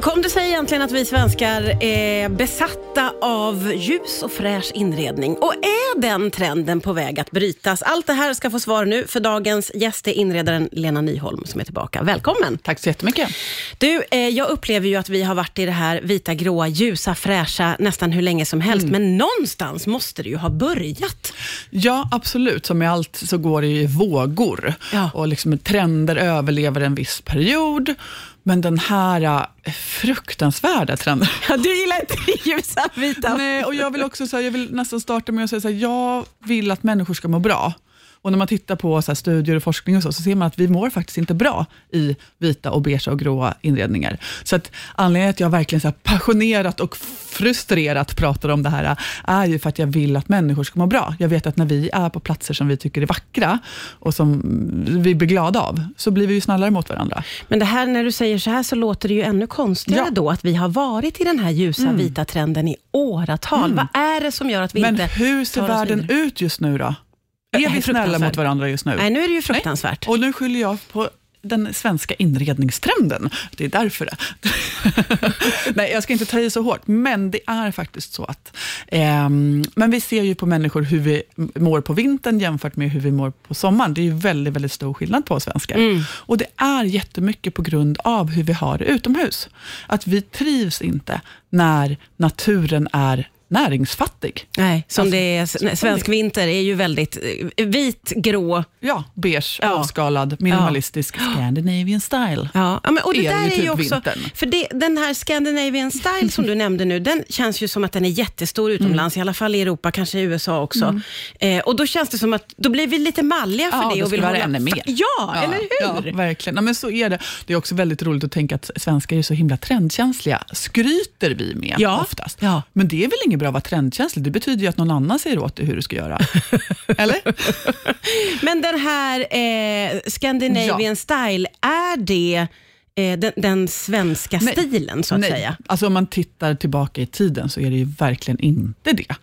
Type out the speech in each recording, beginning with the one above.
Hur kom det sig egentligen att vi svenskar är besatta av ljus och fräsch inredning? Och är den trenden på väg att brytas? Allt det här ska få svar nu, för dagens gäst är inredaren Lena Nyholm som är tillbaka. Välkommen! Tack så jättemycket. Du, eh, jag upplever ju att vi har varit i det här vita, gråa, ljusa, fräscha nästan hur länge som helst, men någonstans måste det ju ha börjat. Ja, absolut. Som med allt så går det i vågor. Ja. Och liksom trender överlever en viss period. Men den här äh, fruktansvärda trenden. Ja, du gillar inte ljusa, vita? Nej, och jag vill också så här, jag vill nästan starta med att säga så här, jag vill att människor ska må bra. Och när man tittar på så studier och forskning och så, så ser man att vi mår faktiskt inte bra i vita och beige och gråa inredningar. Så att anledningen till att jag verkligen så passionerat och frustrerat pratar om det här, är ju för att jag vill att människor ska må bra. Jag vet att när vi är på platser som vi tycker är vackra och som vi blir glada av, så blir vi ju snällare mot varandra. Men det här, när du säger så här så låter det ju ännu konstigare Ja. då att vi har varit i den här ljusa, vita trenden i åratal. Vad är det som gör att vi Men inte hur ser världen ut just nu då? Är vi snälla mot varandra just nu? Nej, nu är det ju fruktansvärt. Och nu skyller jag på den svenska inredningstrenden. Det är därför det. Nej, jag ska inte ta i så hårt, men det är faktiskt så att... ehm, men vi ser ju på människor hur vi mår på vintern jämfört med hur vi mår på sommaren. Det är ju väldigt, väldigt stor skillnad på oss svenskar. Mm. Och det är jättemycket på grund av hur vi har det utomhus. Att vi trivs inte när naturen är näringsfattig. Nej, som Alltså, det är, svensk vinter är ju väldigt eh, vit, grå. Ja, beige, Ja. avskalad, minimalistisk, Scandinavian style. Ja, ja, men, och det Är där ju är typ ju också, vintern. för det, den här Scandinavian style som du nämnde nu, den känns ju som att den är jättestor utomlands, Mm. i alla fall i Europa, kanske i USA också. Eh, och då känns det som att, då blir vi lite malliga för Ja, det. och vill vara ännu mer. Ja, eller hur? Ja, verkligen. Ja, men så är det. Det är också väldigt roligt att tänka att svenskar är så himla trendkänsliga. Skryter vi med Ja. oftast. Ja. Men det är väl inget bra att vara trendkänslig? Det betyder ju att någon annan säger åt dig hur du ska göra. Eller? Men den här eh, Scandinavian Ja. style, är det eh, den, den svenska Nej. stilen så att Nej. säga? Alltså om man tittar tillbaka i tiden så är det ju verkligen inte det.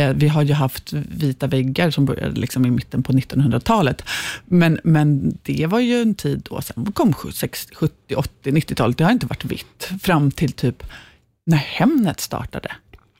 Eh, vi har ju haft vita väggar som började liksom i mitten på 1900-talet. Men, men det var ju en tid då, sen kom 60, 70, 80, 90-talet. Det har inte varit vitt fram till typ när Hemnet startade.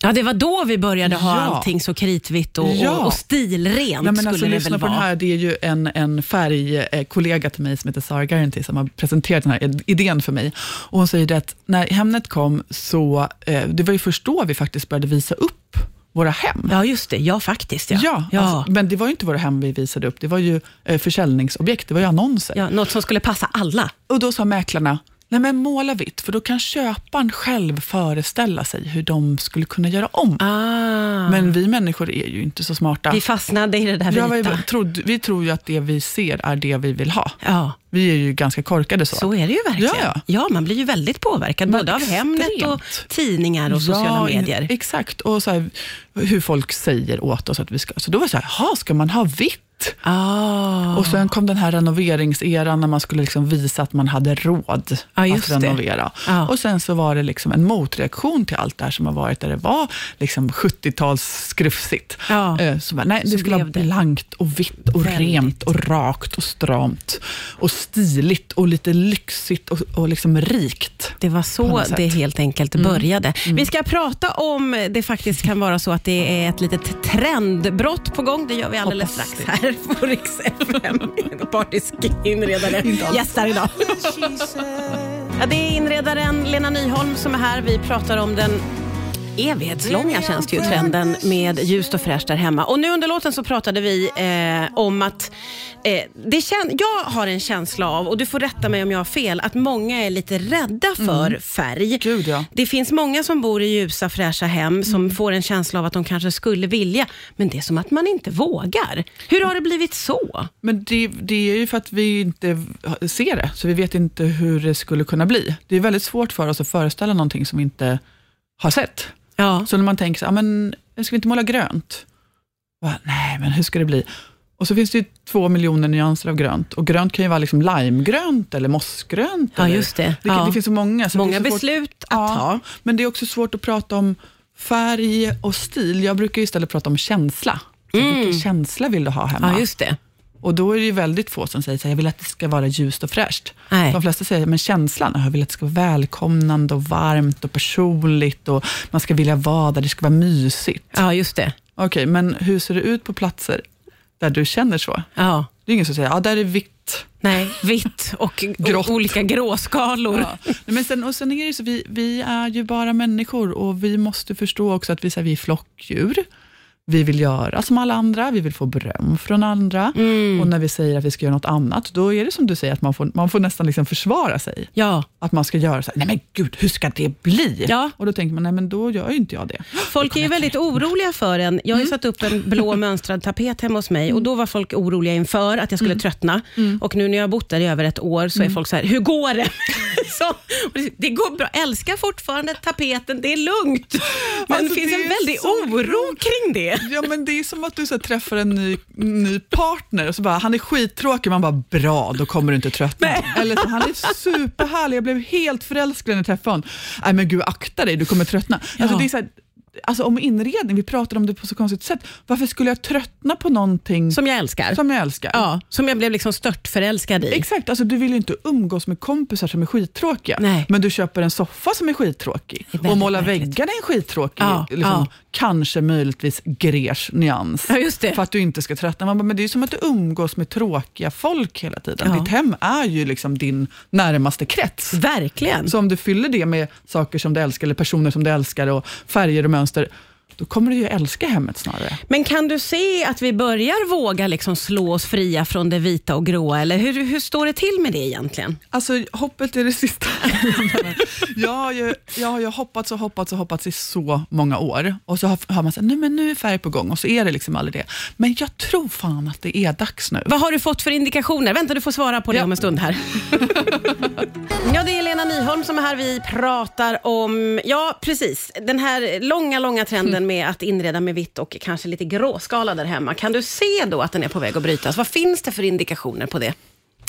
Ja, det var då vi började ha Ja. allting så kritvitt och, Ja. och, och stilrent Nej, men skulle alltså, det lyssna väl på vara. den här. Det är ju en, en färgkollega till mig som heter Sara Guarantee som har presenterat den här id- idén för mig. Och hon säger det att när Hemnet kom, så eh, det var ju först då vi faktiskt började visa upp våra hem. Ja, just det. Ja, faktiskt. Ja. Ja, ja. Alltså, men det var ju inte våra hem vi visade upp, det var ju eh, försäljningsobjekt, det var ju annonser. ja, något som skulle passa alla. Och då sa mäklarna, nej men måla vitt, för då kan köparen själv föreställa sig hur de skulle kunna göra om. Ah. Men vi människor är ju inte så smarta. vi fastnade i det där Ja, vita. vi, trodde, vi tror ju att det vi ser är det vi vill ha. Ja, Vi är ju ganska korkade så. så är det ju verkligen. Ja, Ja, man blir ju väldigt påverkad, både av Hemnet och tidningar och sociala Ja, medier. Exakt, och så här, hur folk säger åt oss att vi ska. Så då var det så här, "Jaha, ska man ha vitt? Ah. Och sen kom den här renoveringseran när man skulle liksom visa att man hade råd just att renovera. Ja. Och sen så var det liksom en motreaktion till allt det här som har varit, där det var liksom 70-tals skrufsigt. Ja. Eh, Så bara, nej, Så det skulle vara blankt och vitt och Väldigt. rent och rakt och stramt och stiligt och lite lyxigt och, och liksom rikt. Det var så det helt enkelt började. Vi ska prata om det faktiskt kan vara så att det är ett litet trendbrott på gång. Det gör vi alldeles Hoppas strax här på Rix FM. Partisk inredare gästar idag. Ja, det är inredaren Lena Nyholm som är här. Vi pratar om den evighetslånga känns det ju trenden med ljust och fräscht där hemma. Och nu under låten så pratade vi eh, om att eh, det kän- jag har en känsla av, och du får rätta mig om jag har fel, att många är lite rädda för färg. Gud ja. Det finns många som bor i ljusa fräscha hem som får en känsla av att de kanske skulle vilja, men det är som att man inte vågar. Hur har det blivit så? Men det, det är ju för att vi inte ser det, så vi vet inte hur det skulle kunna bli. Det är väldigt svårt för oss att föreställa någonting som vi inte har sett. Ja. Så när man tänker så, ah, men ska vi inte måla grönt? Va, Nej, men hur ska det bli? Och så finns det ju två miljoner nyanser av grönt. Och grönt kan ju vara liksom limegrönt eller mossgrönt. Ja, eller, just det. Det, Ja. det finns så många. Så Många så svårt- beslut att Ja, ta. Men det är också svårt att prata om färg och stil. Jag brukar istället prata om känsla. Mm. Vilken känsla vill du ha hemma? Ja, just det. Och då är det ju väldigt få som säger så här, jag vill att det ska vara ljust och fräscht. Nej. De flesta säger, men känslan, jag vill att det ska vara välkomnande och varmt och personligt och man ska vilja vara där, det ska vara mysigt. Ja, just det. Okej, men hur ser det ut på platser där du känner så? Ja. Det är ingen som säger, ja där är vitt. Nej, vitt och olika gråskalor. Ja. Men sen, och sen är det så, vi, vi är ju bara människor och vi måste förstå också att vi, så här, vi är flockdjur. Vi vill göra som alla andra, vi vill få beröm från andra. Mm. Och när vi säger att vi ska göra något annat, då är det som du säger, att man får, man får nästan liksom försvara sig. Ja. Att man ska göra så här, nej men gud, hur ska det bli? Ja. Och då tänker man, nej men då gör ju inte jag det. Folk är ju väldigt oroliga för en. Jag har ju satt upp en blå mönstrad tapet hemma hos mig och då var folk oroliga inför att jag skulle tröttna. Och nu när jag har bott där i över ett år så är folk så här, hur går det? så, det- går bra. Älskar fortfarande tapeten, det är lugnt. Men Alltså, det finns en väldig oro kring det. Ja, men det är som att du så här, träffar en ny, ny partner och så bara, han är skittråkig, man bara, bra, då kommer du inte tröttna. Eller så, han är superhärlig, jag blev helt förälskad när jag träffade honom. Nej men gud, akta dig, du kommer tröttna. Alltså, Ja. det är så här, alltså om inredning, vi pratar om det på så konstigt sätt. Varför skulle jag tröttna på någonting som, Som jag älskar. jag älskar? Ja, som jag blev liksom stört förälskad i. Exakt, alltså du vill ju inte umgås med kompisar som är skittråkiga, Nej. men du köper en soffa som är skittråkig är och målar märkligt. väggarna är skittråkig, Ja, liksom, ja. kanske möjligtvis grers nyans. Ja. För att du inte ska tröttna. Man bara, men det är som att du umgås med tråkiga folk hela tiden. Ja. Ditt hem är ju liksom din närmaste krets. Verkligen. Så om du fyller det med saker som du älskar, eller personer som du älskar, och färger och mönster, vänster då kommer du ju älska hemmet snarare. Men kan du se att vi börjar våga liksom slå oss fria från det vita och gråa? Eller hur, hur står det till med det egentligen? Alltså hoppet är det sista. jag, har ju, jag har ju hoppats och hoppats och hoppats i så många år. Och så har, man här, nu, men nu är färg på gång och så är det liksom aldrig det. Men jag tror fan att det är dags nu. Vad har du fått för indikationer? Vänta, du får svara på det Ja. om en stund här. ja, det är Lena Nyholm som är här. Vi pratar om, ja precis, den här långa, långa trenden med att inreda med vitt och kanske lite gråskala där hemma. Kan du se då att den är på väg att brytas? Vad finns det för indikationer på det?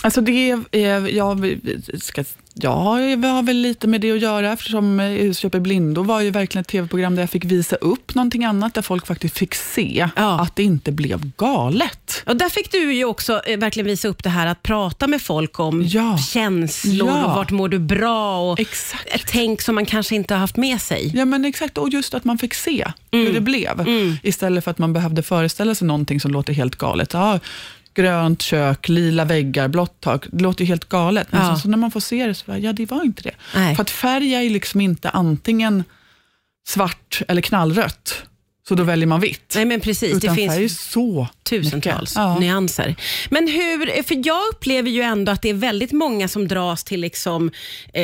Alltså det är, är- jag, ska, ja, jag har väl lite med det att göra eftersom eh, Husköp i blindo var ju verkligen ett tv-program där jag fick visa upp någonting annat, där folk faktiskt fick se Ja. att det inte blev galet. Och där fick du ju också eh, verkligen visa upp det här att prata med folk om Ja. känslor Ja. och vart mår du bra och Exakt. tänk som man kanske inte har haft med sig. Ja men exakt, och just att man fick se Mm. hur det blev. Istället för att man behövde föreställa sig någonting som låter helt galet. Ja, grönt kök, lila väggar, blått tak. Det låter ju helt galet. Men Ja. så, så när man får se det så bara, ja det var inte det. Nej. För att färg är ju liksom inte antingen svart eller knallrött. Så då väljer man vitt. Nej men precis, Utan det finns så tusentals. Ja. nyanser. Men hur, för jag upplever ju ändå att det är väldigt många som dras till, liksom, eh,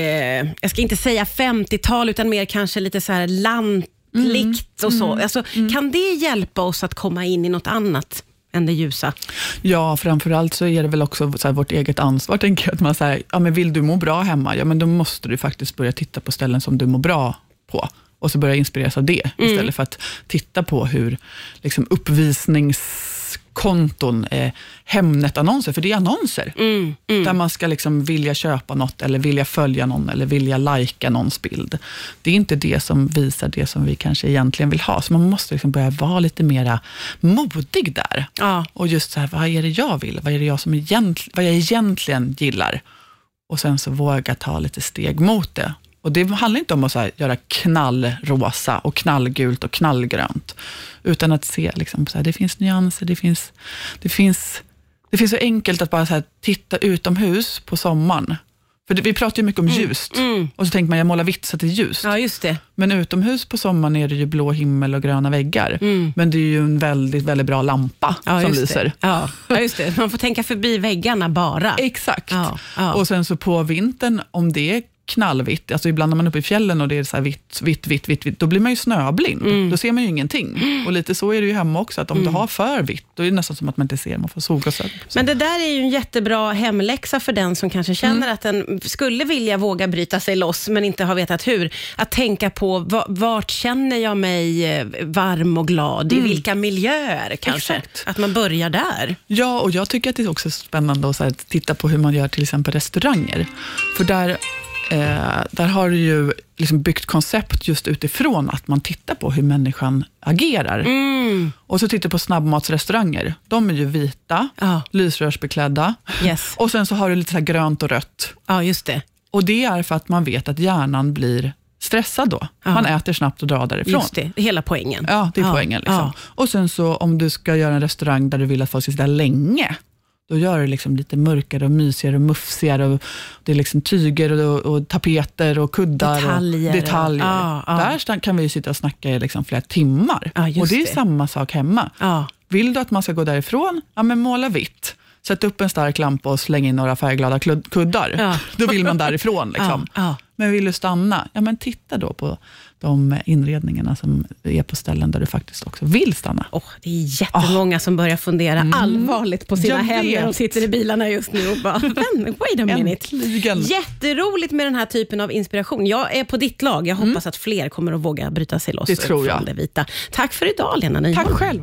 jag ska inte säga 50-tal, utan mer kanske lite så här lantligt och så. Alltså, Kan det hjälpa oss att komma in i något annat än det ljusa? Ja, framförallt så är det väl också så här, vårt eget ansvar, tänker jag. Att man säger, ja men vill du må bra hemma, ja men då måste du faktiskt börja titta på ställen som du mår bra på. Och så börja inspireras av det, istället för att titta på hur liksom, uppvisningskonton, eh, Hemnet-annonser, för det är annonser, där man ska liksom vilja köpa något, eller vilja följa någon, eller vilja lajka någons bild. Det är inte det som visar det som vi kanske egentligen vill ha, så man måste liksom börja vara lite mera modig där. Ja. Och just så här, vad är det jag vill? Vad är det jag, som egent, vad jag egentligen gillar? Och sen så våga ta lite steg mot det. Och Det handlar inte om att här, göra knallrosa och knallgult och knallgrönt, utan att se liksom, så här, det finns nyanser, det finns, det finns, det finns så enkelt att bara här, titta utomhus på sommaren. För det, vi pratar ju mycket om ljust, och så tänker man, jag målar vitt så att det är ljust. ja, just det. Men utomhus på sommaren är det ju blå himmel och gröna väggar. Men det är ju en väldigt, väldigt bra lampa Ja, som lyser. Ja, ja, just det. Man får tänka förbi väggarna bara. Exakt. Ja. Och sen så på vintern, om det är knallvitt, alltså ibland när man är uppe i fjällen och det är så här vitt, vitt, vitt, vitt, vitt, då blir man ju snöblind. Mm. Då ser man ju ingenting. Och lite så är det ju hemma också, att om du har för vitt, då är det nästan som att man inte ser, man får solglasögon. Men det där är ju en jättebra hemläxa för den som kanske känner Mm. att den skulle vilja våga bryta sig loss, men inte har vetat hur. Att tänka på va- vart känner jag mig eh, varm och glad? I vilka miljöer kanske? Mm. Exakt. Att man börjar där. Ja, och jag tycker att det är också spännande att titta på hur man gör till exempel restauranger. För där Eh, där har du ju liksom byggt koncept just utifrån att man tittar på hur människan agerar. Mm. Och så tittar du på snabbmatsrestauranger. De är ju vita, Ja. lysrörsbeklädda. Yes. Och sen så har du lite så grönt och rött. ja, just det. Och det är för att man vet att hjärnan blir stressad då. Ja. Man äter snabbt och drar därifrån. Just det. Hela poängen. Ja, det är poängen. Liksom. Och sen så om du ska göra en restaurang där du vill att folk ska sitta länge, då gör du liksom lite mörkare och mysigare och mufsigare. Och det är liksom tyger och, och tapeter och kuddar. Detaljer Och detaljer. ja, ja. Där kan vi sitta och snacka i liksom flera timmar. Just och det är det. samma sak hemma. Vill du att man ska gå därifrån, ja men måla vitt. Sätt upp en stark lampa och släng in några färgglada kuddar. Då vill man därifrån. Liksom. Men vill du stanna, ja men titta då på de inredningarna som är på ställen där du faktiskt också vill stanna. Åh, det är jättemånga som börjar fundera allvarligt på sina hem när de sitter i bilarna just nu och bara, "Vän, wait a minute. Äntligen. Jätteroligt med den här typen av inspiration. Jag är på ditt lag. Jag hoppas att fler kommer att våga bryta sig loss Det tror jag. från det vita. Tack för idag, Lena Nyholm. Tack själv.